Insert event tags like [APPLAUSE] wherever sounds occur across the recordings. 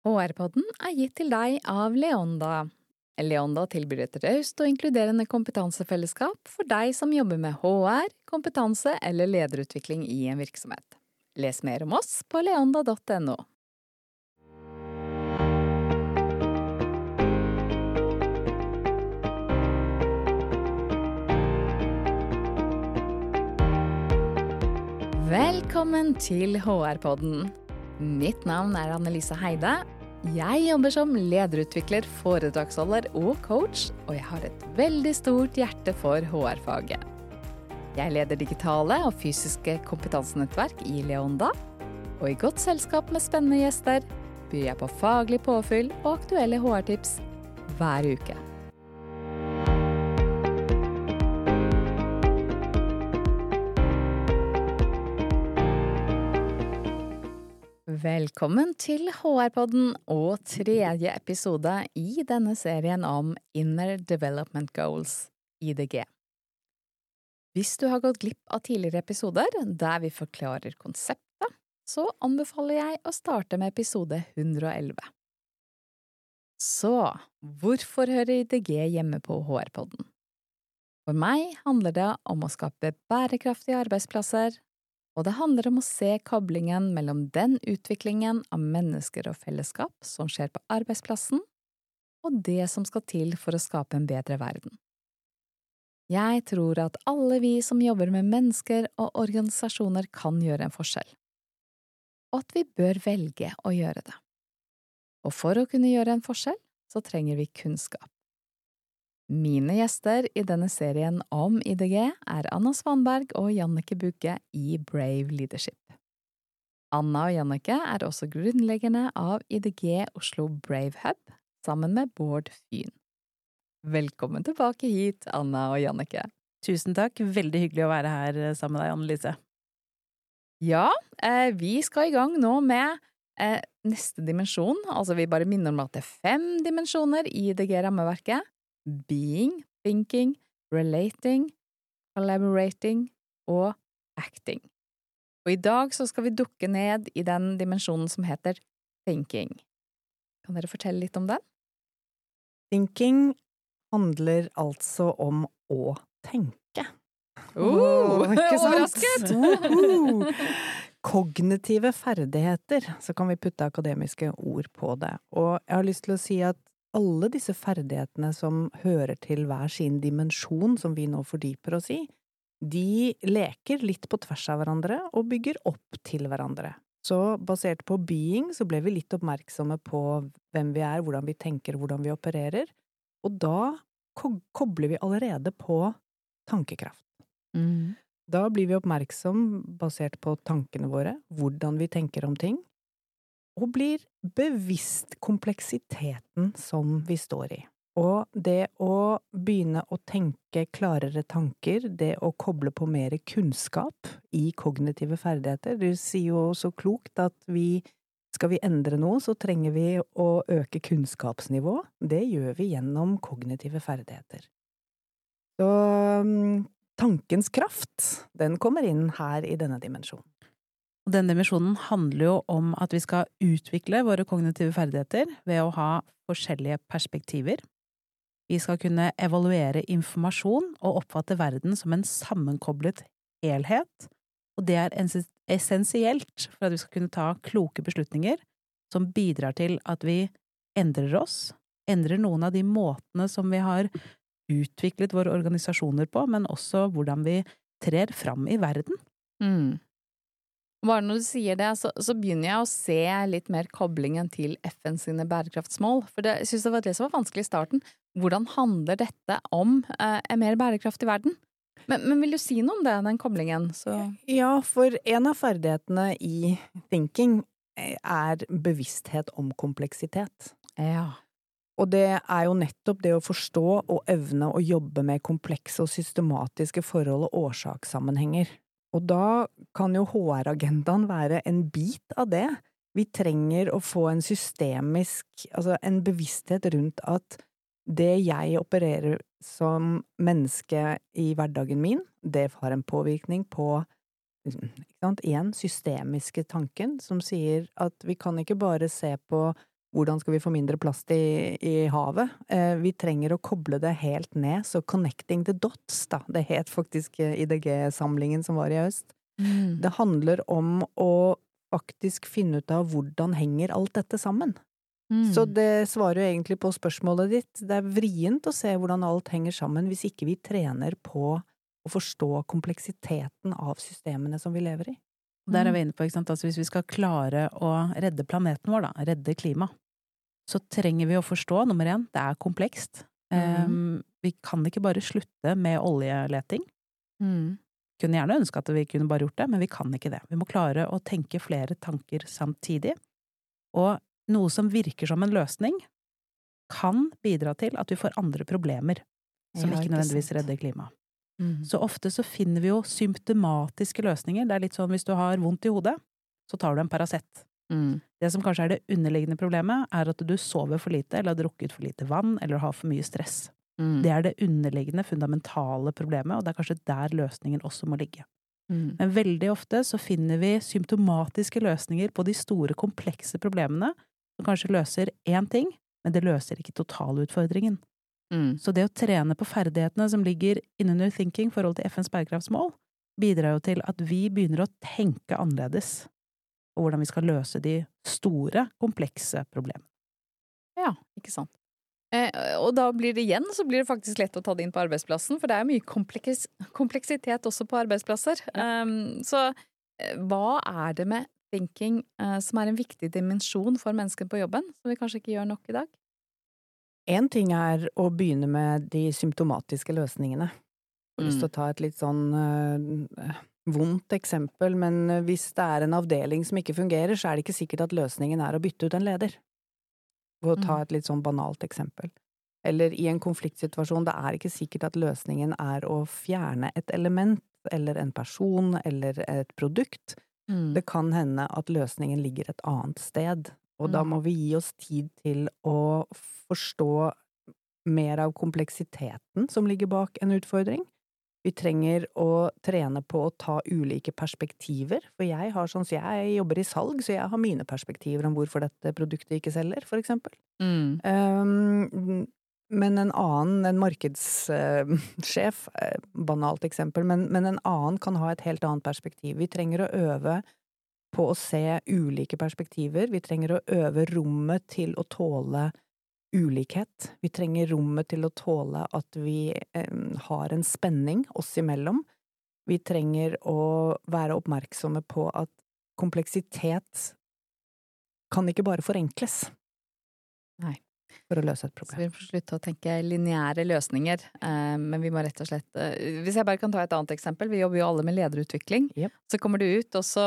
HR-podden er gitt til deg av Leonda. Leonda tilbyr et raust og inkluderende kompetansefellesskap for deg som jobber med HR, kompetanse eller lederutvikling i en virksomhet. Les mer om oss på leonda.no. Velkommen til HR-podden. Mitt navn er Annelise Heide. Jeg jobber som lederutvikler, foredragsholder og coach, og jeg har et veldig stort hjerte for HR-faget. Jeg leder digitale og fysiske kompetansenettverk i Leonda, og i godt selskap med spennende gjester byr jeg på faglig påfyll og aktuelle HR-tips hver uke. Velkommen til HR-podden og tredje episode i denne serien om Inner Development Goals, IDG. Hvis du har gått glipp av tidligere episoder der vi forklarer konseptet, så anbefaler jeg å starte med episode 111. Så hvorfor hører IDG hjemme på HR-podden? For meg handler det om å skape bærekraftige arbeidsplasser og det handler om å se koblingen mellom den utviklingen av mennesker og fellesskap som skjer på arbeidsplassen, og det som skal til for å skape en bedre verden. Jeg tror at alle vi som jobber med mennesker og organisasjoner kan gjøre en forskjell, og at vi bør velge å gjøre det. Og for å kunne gjøre en forskjell, så trenger vi kunnskap. Mine gjester i denne serien om IDG er Anna Svanberg og Jannike Bugge i Brave Leadership. Anna og Jannike er også grunnleggerne av IDG Oslo Brave Hub, sammen med Bård Fyn. Velkommen tilbake hit, Anna og Jannike. Tusen takk, veldig hyggelig å være her eh, sammen med deg, Annelise. Ja, eh, vi skal i gang nå med eh, neste dimensjon, altså vi bare minner om at det er fem dimensjoner i IDG-rammeverket being, thinking, relating, collaborating og acting. Og i dag så skal vi dukke ned i den dimensjonen som heter thinking. Kan dere fortelle litt om den? Thinking handler altså om å tenke. Oh, Overrasket! Kognitive ferdigheter, så kan vi putte akademiske ord på det. Og jeg har lyst til å si at alle disse ferdighetene som hører til hver sin dimensjon, som vi nå fordyper oss i, de leker litt på tvers av hverandre og bygger opp til hverandre. Så basert på being så ble vi litt oppmerksomme på hvem vi er, hvordan vi tenker, hvordan vi opererer, og da kobler vi allerede på tankekraft. Mm. Da blir vi oppmerksom basert på tankene våre, hvordan vi tenker om ting, og blir bevisst kompleksiteten som vi står i. Og det å begynne å tenke klarere tanker, det å koble på mer kunnskap i kognitive ferdigheter, du sier jo så klokt at vi skal vi endre noe, så trenger vi å øke kunnskapsnivået. Det gjør vi gjennom kognitive ferdigheter. Så mm, tankens kraft, den kommer inn her i denne dimensjonen. Og denne misjonen handler jo om at vi skal utvikle våre kognitive ferdigheter ved å ha forskjellige perspektiver. Vi skal kunne evaluere informasjon og oppfatte verden som en sammenkoblet helhet, og det er essensielt for at vi skal kunne ta kloke beslutninger som bidrar til at vi endrer oss, endrer noen av de måtene som vi har utviklet våre organisasjoner på, men også hvordan vi trer fram i verden. Mm. Bare når du sier det, så, så, begynner jeg å se litt mer koblingen til FN sine bærekraftsmål, for det, jeg synes det var det som var vanskelig i starten. Hvordan handler dette om eh, en mer bærekraftig verden? Men, men, vil du si noe om det, den koblingen? Så... Ja, for en av ferdighetene i thinking eh, er bevissthet om kompleksitet. Ja. Og det er jo nettopp det å forstå og evne å jobbe med komplekse og systematiske forhold og årsakssammenhenger. Og da kan jo HR-agendaen være en bit av det. Vi trenger å få en systemisk, altså en bevissthet rundt at det jeg opererer som menneske i hverdagen min, det har en påvirkning på ikke sant, igjen, systemiske tanken, som sier at vi kan ikke bare se på hvordan skal vi få mindre plast i, i havet? Eh, vi trenger å koble det helt ned, så connecting the dots, da. Det het faktisk IDG-samlingen som var i høst. Mm. Det handler om å faktisk finne ut av hvordan henger alt dette sammen. Mm. Så det svarer jo egentlig på spørsmålet ditt. Det er vrient å se hvordan alt henger sammen hvis ikke vi trener på å forstå kompleksiteten av systemene som vi lever i. Der er vi inne på, altså hvis vi skal klare å redde planeten vår, da, redde klimaet, så trenger vi å forstå, nummer én, det er komplekst. Um, vi kan ikke bare slutte med oljeleting. Mm. Kunne gjerne ønske at vi kunne bare gjort det, men vi kan ikke det. Vi må klare å tenke flere tanker samtidig. Og noe som virker som en løsning, kan bidra til at vi får andre problemer som Ja, ikke ikke nødvendigvis redder klimaet. Mm. Så ofte så finner vi jo symptomatiske løsninger. Det er litt sånn hvis du har vondt i hodet, så tar du en Paracet. Mm. Det som kanskje er det underliggende problemet, er at du sover for lite, eller har drukket for lite vann, eller har for mye stress. Mm. Det er det underliggende, fundamentale problemet, og det er kanskje der løsningen også må ligge. Mm. Men veldig ofte så finner vi symptomatiske løsninger på de store, komplekse problemene, som kanskje løser én ting, men det løser ikke totalutfordringen. Mm. Så det å trene på ferdighetene som ligger innunder thinking i forhold til FNs bærekraftsmål, bidrar jo til at vi begynner å tenke annerledes på hvordan vi skal løse de store, komplekse problemene. Ja, ikke sant. Eh, og da blir det igjen så blir det faktisk lett å ta det inn på arbeidsplassen, for det er mye kompleks kompleksitet også på arbeidsplasser. Um, så eh, hva er det med thinking eh, som er en viktig dimensjon for mennesker på jobben, som vi kanskje ikke gjør nok i dag? Én ting er å begynne med de symptomatiske løsningene. Jeg har lyst til å ta et litt sånn øh, vondt eksempel, men øh, hvis det er en avdeling som ikke fungerer, så er det ikke sikkert at løsningen er å bytte ut en leder. For å ta Mm. et litt sånn banalt eksempel. Eller i en konfliktsituasjon, det er ikke sikkert at løsningen er å fjerne et element, eller en person, eller et produkt. Mm. Det kan hende at løsningen ligger et annet sted, og da Mm. må vi gi oss tid til å forstå mer av kompleksiteten som ligger bak en utfordring. Vi trenger å trene på å ta ulike perspektiver, for jeg har sånn så jeg jobber i salg, så jeg har mine perspektiver om hvorfor dette produktet ikke selger, for eksempel. Mm. Um, men en annen, en markedssjef, eh, banalt eksempel, men, men en annen kan ha et helt annet perspektiv. Vi trenger å øve på å se ulike perspektiver. Vi trenger å øve rommet til å tåle ulikhet. Vi trenger rommet til å tåle at vi eh, har en spenning oss imellom. Vi trenger å være oppmerksomme på at kompleksitet kan ikke bare forenkles. Nei. For å løse et problem. Så vi får slutte å tenke lineære løsninger, eh, men vi må rett og slett eh, Hvis jeg bare kan ta et annet eksempel, vi jobber jo alle med lederutvikling. Yep. Så kommer du ut, og så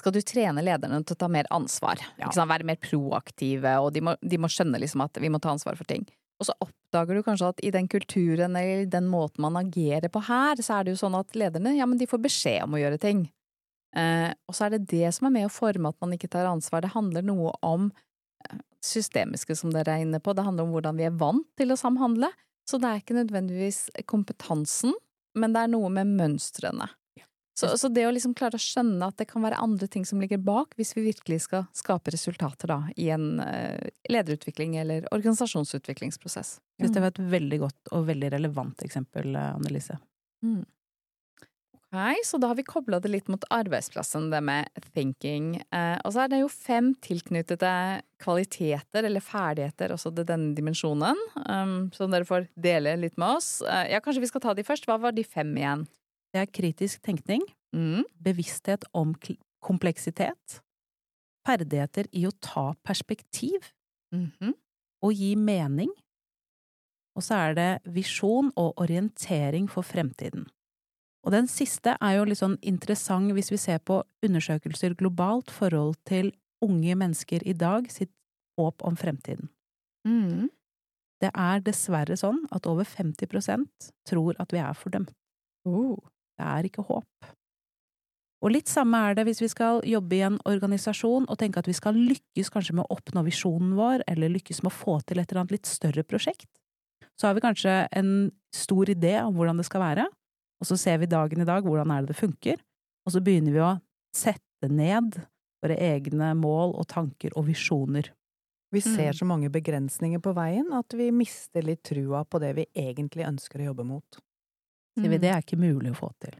skal du trene lederne til å ta mer ansvar. Ja. Være mer proaktive, og de må, de må skjønne liksom at vi må ta ansvar for ting. Og så oppdager du kanskje at i den kulturen eller den måten man agerer på her, så er det jo sånn at lederne ja, men de får beskjed om å gjøre ting. Eh, og så er det det som er med å forme at man ikke tar ansvar. Det handler noe om eh, systemiske, som dere er inne på. Det handler om hvordan vi er vant til å samhandle. Så det er ikke nødvendigvis kompetansen, men det er noe med mønstrene. Så, så det å liksom klare å skjønne at det kan være andre ting som ligger bak, hvis vi virkelig skal skape resultater da, i en eh, lederutvikling eller organisasjonsutviklingsprosess. Jeg synes det var et veldig godt og veldig relevant eksempel, Annelise. Mm. Ok, så da har vi kobla det litt mot arbeidsplassen, det med thinking. Eh, og så er det jo fem tilknyttede kvaliteter eller ferdigheter også til denne dimensjonen, som dere får dele litt med oss. Eh, ja, kanskje vi skal ta de først. Hva var de fem igjen? Det er kritisk tenkning, Mm. bevissthet om kompleksitet, ferdigheter i å ta perspektiv Mhm. og gi mening, og så er det visjon og orientering for fremtiden. Og den siste er jo litt sånn interessant hvis vi ser på undersøkelser globalt forhold til unge mennesker i dag sitt håp om fremtiden. Mm. Det er dessverre sånn at over 50% tror at vi er fordømt. Oh. Det er ikke håp. Og litt samme er det hvis vi skal jobbe i en organisasjon og tenke at vi skal lykkes kanskje med å oppnå visjonen vår, eller lykkes med å få til et eller annet litt større prosjekt. Så har vi kanskje en stor idé om hvordan det skal være, og så ser vi dagen i dag hvordan er det det funker, og så begynner vi å sette ned våre egne mål og tanker og visjoner. Vi ser Mm. så mange begrensninger på veien at vi mister litt trua på det vi egentlig ønsker å jobbe mot. Sier vi, det er ikke mulig å få til.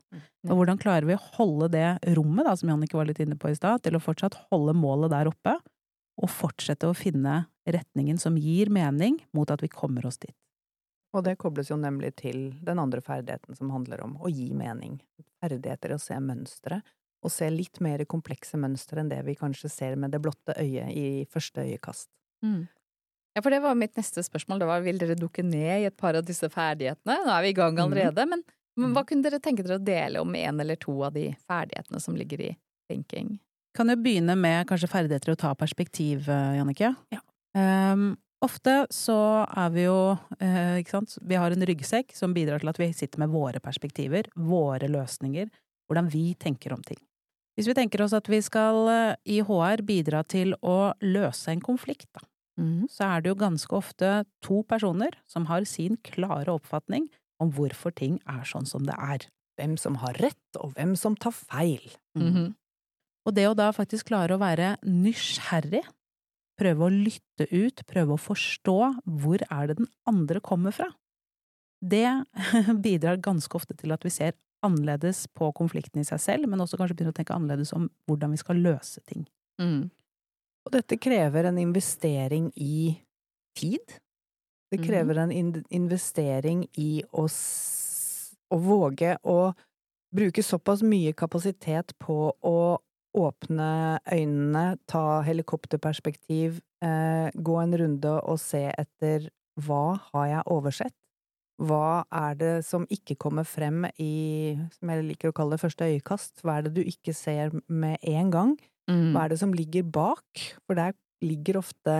Og hvordan klarer vi å holde det rommet, da, som Jannicke var litt inne på i stad, til å fortsatt holde målet der oppe, og fortsette å finne retningen som gir mening, mot at vi kommer oss dit. Og det kobles jo nemlig til den andre ferdigheten som handler om å gi mening. Ferdigheter i å se mønstre, og se litt mer komplekse mønstre enn det vi kanskje ser med det blotte øyet i første øyekast. Mm. Ja, for det var mitt neste spørsmål. Det var vil dere dukke ned i et par av disse ferdighetene? Nå er vi i gang allerede, men, men hva kunne dere tenke dere å dele om en eller to av de ferdighetene som ligger i thinking? Kan jo begynne med kanskje ferdigheter å ta perspektiv, eh, Jannicke. Ja. Um, ofte så er vi jo, uh, ikke sant, vi har en ryggsekk som bidrar til at vi sitter med våre perspektiver, våre løsninger, hvordan vi tenker om ting. Hvis vi tenker oss at vi skal eh, i HR bidra til å løse en konflikt, da, så er det jo ganske ofte to personer som har sin klare oppfatning om hvorfor ting er sånn som det er. Hvem som har rett, og hvem som tar feil. Mhm. Og det å da faktisk klare å være nysgjerrig, prøve å lytte ut, prøve å forstå hvor er det den andre kommer fra, det [LAUGHS] bidrar ganske ofte til at vi ser annerledes på konflikten i seg selv, men også kanskje begynner å tenke annerledes om hvordan vi skal løse ting. Mm. Og dette krever en investering i tid. Det Mhm. krever en in investering i å, å våge å bruke såpass mye kapasitet på å åpne øynene, ta helikopterperspektiv, eh, gå en runde og se etter hva har jeg oversett? Hva er det som ikke kommer frem i, som jeg liker å kalle det, første øyekast? Hva er det du ikke ser med en gang? Mm. Hva er det som ligger bak? For der ligger ofte,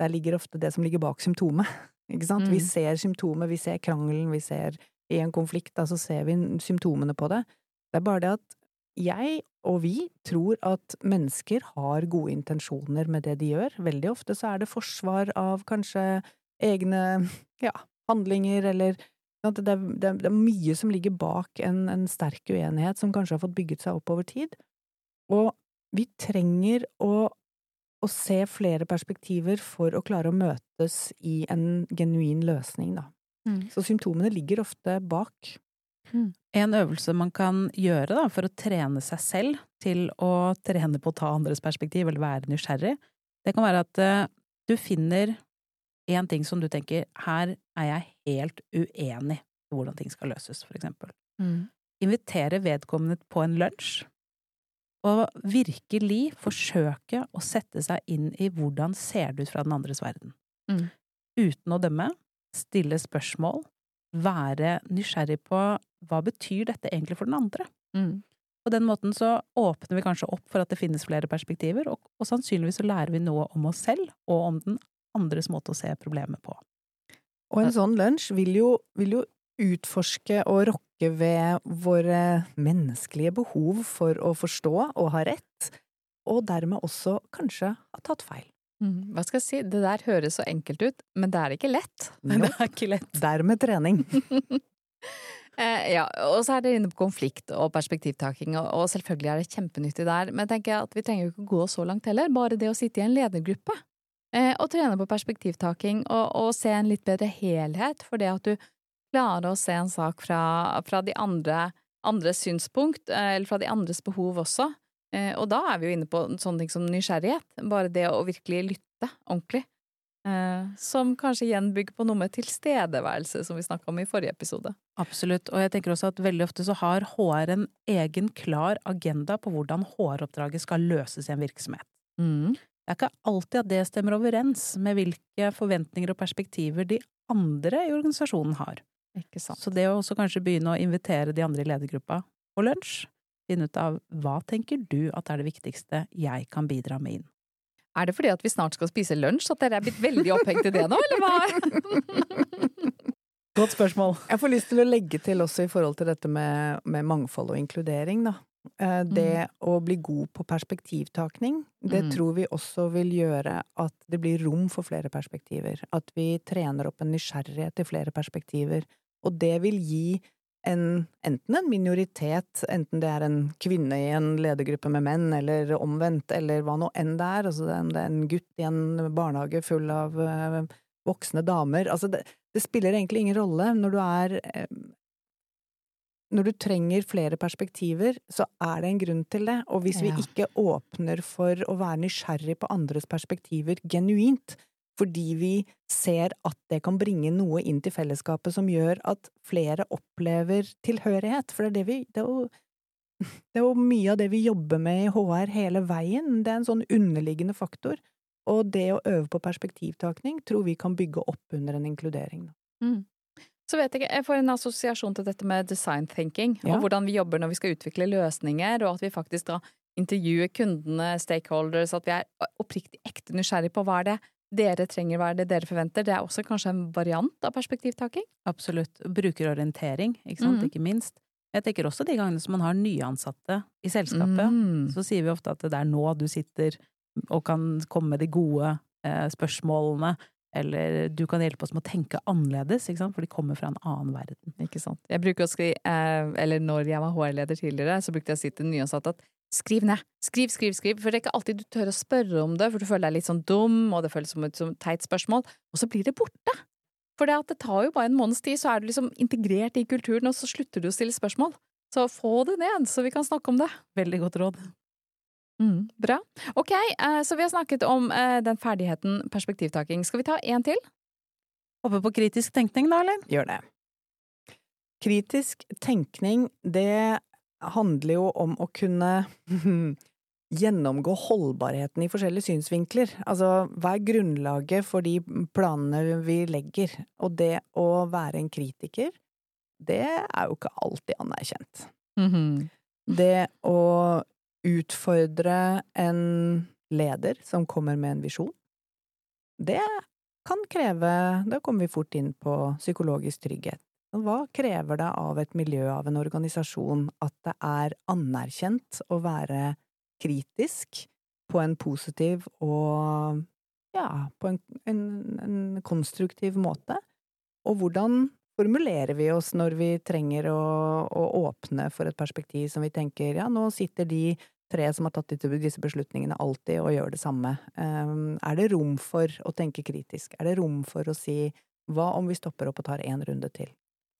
der ligger ofte det som ligger bak symptomet. [LAUGHS] Ikke sant? Vi Mm. ser symptomet, vi ser krangelen, vi ser i en konflikt, da så ser vi symptomene på det. Det er bare det at jeg og vi tror at mennesker har gode intensjoner med det de gjør. Veldig ofte så er det forsvar av kanskje egne, [LAUGHS] ja, handlinger eller er, det, er, det er mye som ligger bak en, en sterk uenighet som kanskje har fått bygget seg opp over tid. Og vi trenger å, å se flere perspektiver for å klare å møtes i en genuin løsning, da. Mm. Så symptomene ligger ofte bak. En øvelse man kan gjøre da, for å trene seg selv til å trene på å ta andres perspektiv, eller være nysgjerrig, det kan være at uh, du finner en ting som du tenker her er jeg helt uenig i hvordan ting skal løses, for eksempel. Mm. Invitere vedkommende på en lunsj, og virkelig forsøke å sette seg inn i hvordan ser det ut fra den andres verden. Mm. Uten å dømme, stille spørsmål, være nysgjerrig på hva betyr dette egentlig for den andre? Mm. På den måten så åpner vi kanskje opp for at det finnes flere perspektiver, og, og sannsynligvis så lærer vi noe om oss selv og om den andres måte å se problemet på. Og en sånn lunsj vil jo, vil jo utforske og rokke ved våre menneskelige behov for å forstå og ha rett, og dermed også kanskje ha tatt feil. Mm. Hva skal jeg si, det der høres så enkelt ut, men det er ikke lett. Men [LAUGHS] det er ikke lett. Dermed trening. [LAUGHS] Eh, ja, og så er dere inne på konflikt og perspektivtaking, og, og selvfølgelig er det kjempenyttig der, men jeg tenker at vi trenger jo ikke gå så langt heller, bare det å sitte i en ledergruppe eh, og trene på perspektivtaking og, og se en litt bedre helhet, for det at du klarer å se en sak fra, fra de andre, andres synspunkt, eh, eller fra de andres behov også, eh, og da er vi jo inne på sånne ting som nysgjerrighet, bare det å virkelig lytte ordentlig. Eh, som kanskje igjen bygger på noe med tilstedeværelse, som vi snakka om i forrige episode. Absolutt, og jeg tenker også at veldig ofte så har HR en egen klar agenda på hvordan HR-oppdraget skal løses i en virksomhet. Mm. Det er ikke alltid at det stemmer overens med hvilke forventninger og perspektiver de andre i organisasjonen har. Ikke sant. Så det å også kanskje begynne å invitere de andre i ledergruppa på lunsj, finne ut av hva tenker du at er det viktigste jeg kan bidra med inn. Er det fordi at vi snart skal spise lunsj at dere er blitt veldig opphengt i det nå, eller hva? Godt spørsmål. Jeg får lyst til å legge til også i forhold til dette med, med mangfold og inkludering, da. Det Det å bli god på perspektivtakning, det Mm. tror vi også vil gjøre at det blir rom for flere perspektiver. At vi trener opp en nysgjerrighet til flere perspektiver. Og det vil gi en, enten en minoritet, enten det er en kvinne i en ledergruppe med menn, eller omvendt, eller hva nå enn det er, altså det er en gutt i en barnehage full av uh, voksne damer, altså det, det, spiller egentlig ingen rolle når du er uh, når du trenger flere perspektiver, så er det en grunn til det, og hvis vi ikke åpner for å være nysgjerrig på andres perspektiver genuint, fordi vi ser at det kan bringe noe inn til fellesskapet som gjør at flere opplever tilhørighet. For det er, det vi, det er, jo, [LAUGHS] det er jo mye av det vi jobber med i HR hele veien. Det er en sånn underliggende faktor. Og det å øve på perspektivtakning tror vi kan bygge opp under en inkludering. Mm. Så vet jeg ikke, jeg får en assosiasjon til dette med design thinking, ja. og hvordan vi jobber når vi skal utvikle løsninger, og at vi faktisk da intervjuer kundene, stakeholders, at vi er oppriktig ekte nysgjerrig på hva er det dere trenger, hva er det dere forventer. Det er også kanskje en variant av perspektivtaking? Absolutt. Brukerorientering, ikke sant, mm. ikke minst. Jeg tenker også de gangene som man har nyansatte i selskapet, mm. så sier vi ofte at det er nå du sitter og kan komme med de gode eh, spørsmålene, eller du kan hjelpe oss med å tenke annerledes, ikke sant? for de kommer fra en annen verden. Ikke sant. Jeg bruker å skrive, eh, eller når jeg var HR-leder tidligere, så brukte jeg å si til nyansatte at Skriv ned. Skriv, skriv, skriv. For det er ikke alltid du tør å spørre om det, for du føler deg litt sånn dum, og det føles som et teit spørsmål, og så blir det borte. For det, det tar jo bare en måneds tid, så er du liksom integrert i kulturen, og så slutter du å stille spørsmål. Så få det ned, så vi kan snakke om det. Veldig godt råd. Mm, bra. Ok, eh, så vi har snakket om eh, den ferdigheten perspektivtaking. Skal vi ta en til? Hoppe på kritisk tenkning, da, eller? Gjør det. Kritisk tenkning, det handler jo om å kunne [LAUGHS] gjennomgå holdbarheten i forskjellige synsvinkler. Altså, hva er grunnlaget for de planene vi legger? Og det å være en kritiker, det er jo ikke alltid anerkjent. Mm -hmm. Det å utfordre en leder som kommer med en visjon, det kan kreve Da kommer vi fort inn på psykologisk trygghet. Hva krever det av et miljø, av en organisasjon, at det er anerkjent å være kritisk på en positiv og ja, på en, en, en konstruktiv måte? Og hvordan formulerer vi oss når vi trenger å, å, åpne for et perspektiv som vi tenker ja, nå sitter de tre som har tatt disse beslutningene alltid og gjør det samme. Um, er det rom for å tenke kritisk? Er det rom for å si hva om vi stopper opp og tar en runde til?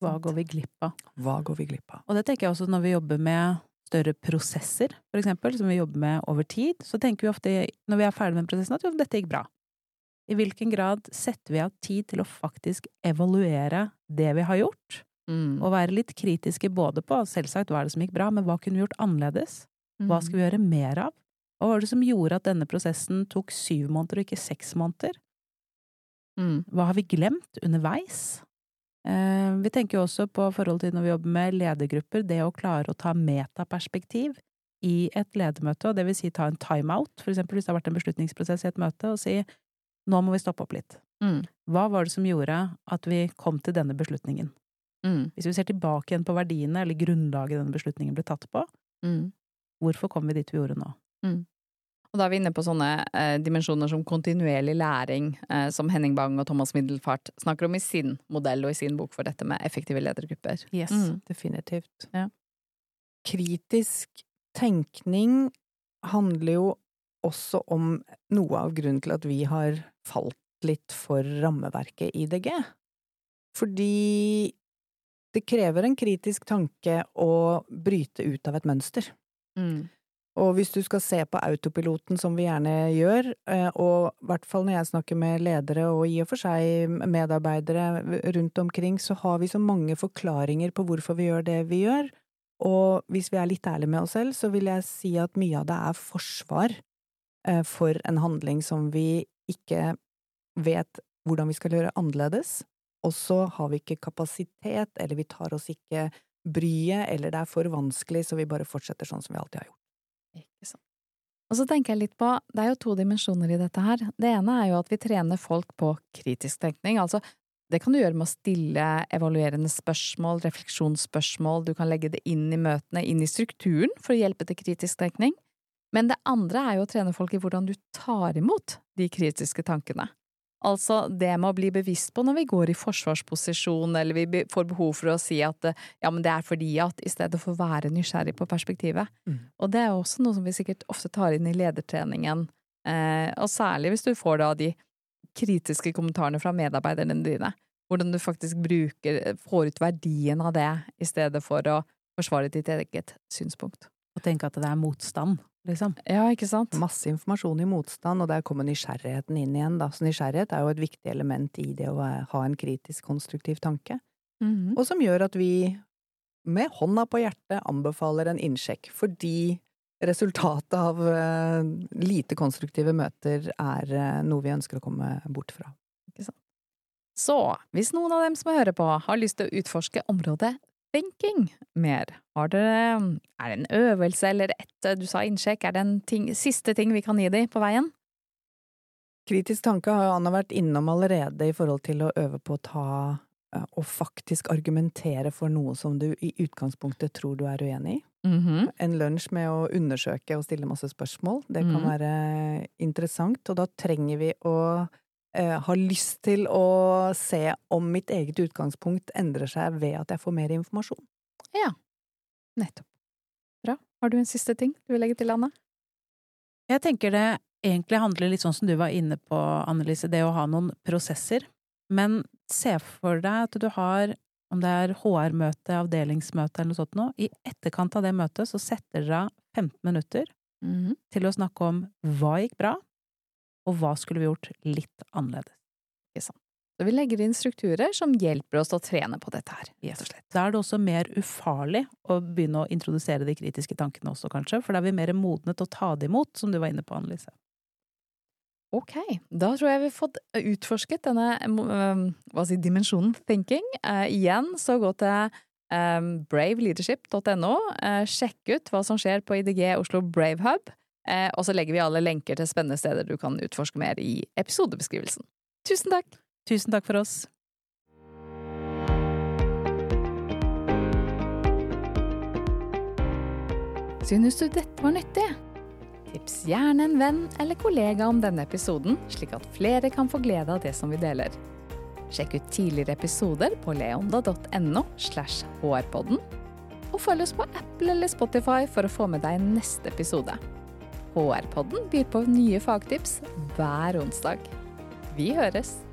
Hva går vi glipp av? Hva går vi glipp av? Og det tenker jeg også når vi jobber med større prosesser, for eksempel, som vi jobber med over tid, så tenker vi ofte, når vi er ferdig med prosessen, at jo, dette gikk bra. I hvilken grad setter vi av tid til å faktisk evaluere det vi har gjort, mm. og være litt kritiske både på selvsagt hva er det som gikk bra, men hva kunne vi gjort annerledes? Hva skal vi mm. gjøre mer av? Hva var det som gjorde at denne prosessen tok syv måneder og ikke seks måneder? Mm. Hva har vi glemt underveis? Eh, vi tenker også på forhold til når vi jobber med ledergrupper, det å klare å ta metaperspektiv i et ledermøte, og det vil si ta en timeout, for eksempel hvis det har vært en beslutningsprosess i et møte, og si nå må vi stoppe opp litt. Mm. Hva var det som gjorde at vi kom til denne beslutningen? Mm. Hvis vi ser tilbake igjen på verdiene eller grunnlaget denne beslutningen ble tatt på, mm. hvorfor kom vi dit vi gjorde nå? Og da er vi inne på sånne eh, dimensjoner som kontinuerlig læring, eh, som Henning Bang og Thomas Middelfart snakker om i sin modell og i sin bok for dette med effektive ledergrupper. Yes, mm. definitivt. Ja. Kritisk tenkning handler jo også om noe av grunnen til at vi har falt litt for rammeverket i DG. Fordi det krever en kritisk tanke å bryte ut av et mønster. Mm. Og hvis du skal se på autopiloten, som vi gjerne gjør, eh, og i hvert fall når jeg snakker med ledere og i og for seg medarbeidere rundt omkring, så har vi så mange forklaringer på hvorfor vi gjør det vi gjør. Og hvis vi er litt ærlige med oss selv, så vil jeg si at mye av det er forsvar eh, for en handling som vi ikke vet hvordan vi skal gjøre annerledes, og så har vi ikke kapasitet, eller vi tar oss ikke bryet, eller det er for vanskelig, så vi bare fortsetter sånn som vi alltid har gjort. Ikke sant. Og så tenker jeg litt på, det er jo to dimensjoner i dette her. Det ene er jo at vi trener folk på kritisk tenkning, altså det kan du gjøre med å stille evaluerende spørsmål, refleksjonsspørsmål, du kan legge det inn i møtene, inn i strukturen for å hjelpe til kritisk tenkning. Men det andre er jo å trene folk i hvordan du tar imot de kritiske tankene. Altså det med å bli bevisst på når vi går i forsvarsposisjon, eller vi får behov for å si at ja, men det er fordi at, i stedet for å være nysgjerrig på perspektivet. Mm. Og det er også noe som vi sikkert ofte tar inn i ledertreningen, eh, og særlig hvis du får da de kritiske kommentarene fra medarbeiderne dine. Hvordan du faktisk bruker, får ut verdien av det, i stedet for å forsvare ditt eget synspunkt. Og tenke at det er motstand, liksom. Ja, ikke sant? Masse informasjon i motstand, og der kommer nysgjerrigheten inn igjen, da. Så nysgjerrighet er jo et viktig element i det å ha en kritisk, konstruktiv tanke. Mhm. Og som gjør at vi med hånda på hjertet anbefaler en innsjekk, fordi resultatet av uh, lite konstruktive møter er uh, noe vi ønsker å komme bort fra. Ikke sant? Så, hvis noen av dem som hører på, har lyst til å utforske området thinking mer, dere, er det en øvelse eller et du sa innsjekk, er det en ting, siste ting vi kan gi dem på veien? Kritisk tanke har Anna vært innom allerede i forhold til å øve på å ta eh, og faktisk argumentere for noe som du i utgangspunktet tror du er uenig i. Mhm. En lunsj med å undersøke og stille masse spørsmål, det kan Mhm. være interessant, og da trenger vi å eh, ha lyst til å se om mitt eget utgangspunkt endrer seg ved at jeg får mer informasjon. Ja. Nettopp. Bra. Har du en siste ting du vil legge til, Anne? Jeg tenker det egentlig handler litt sånn som du var inne på, Annelise, det å ha noen prosesser. Men se for deg at du har, om det er HR-møte, avdelingsmøte eller noe sånt noe, i etterkant av det møtet så setter dere av 15 minutter Mhm. til å snakke om hva gikk bra, og hva skulle vi gjort litt annerledes. Så vi legger inn strukturer som hjelper oss å trene på dette her, rett og slett. Da er det også mer ufarlig å begynne å introdusere de kritiske tankene også, kanskje, for da er vi mer modne til å ta det imot, som du var inne på, Annelise. Ok, da tror jeg vi har fått utforsket denne hva si, dimensjonen thinking. Uh, igjen, så gå til um, braveleadership.no, uh, sjekk ut hva som skjer på IDG Oslo Brave Hub, eh, og så legger vi alle lenker til spennende steder du kan utforske mer i episodebeskrivelsen. Tusen takk! Tusen takk for oss. Synes du dette var nyttig? Tips gjerne en venn eller kollega om denne episoden, slik at flere kan få glede av det som vi deler. Sjekk ut tidligere episoder på leonda.no slash hrpodden, og følg oss på Apple eller Spotify for å få med deg neste episode. HR-podden byr på nye fagtips hver onsdag. Vi høres!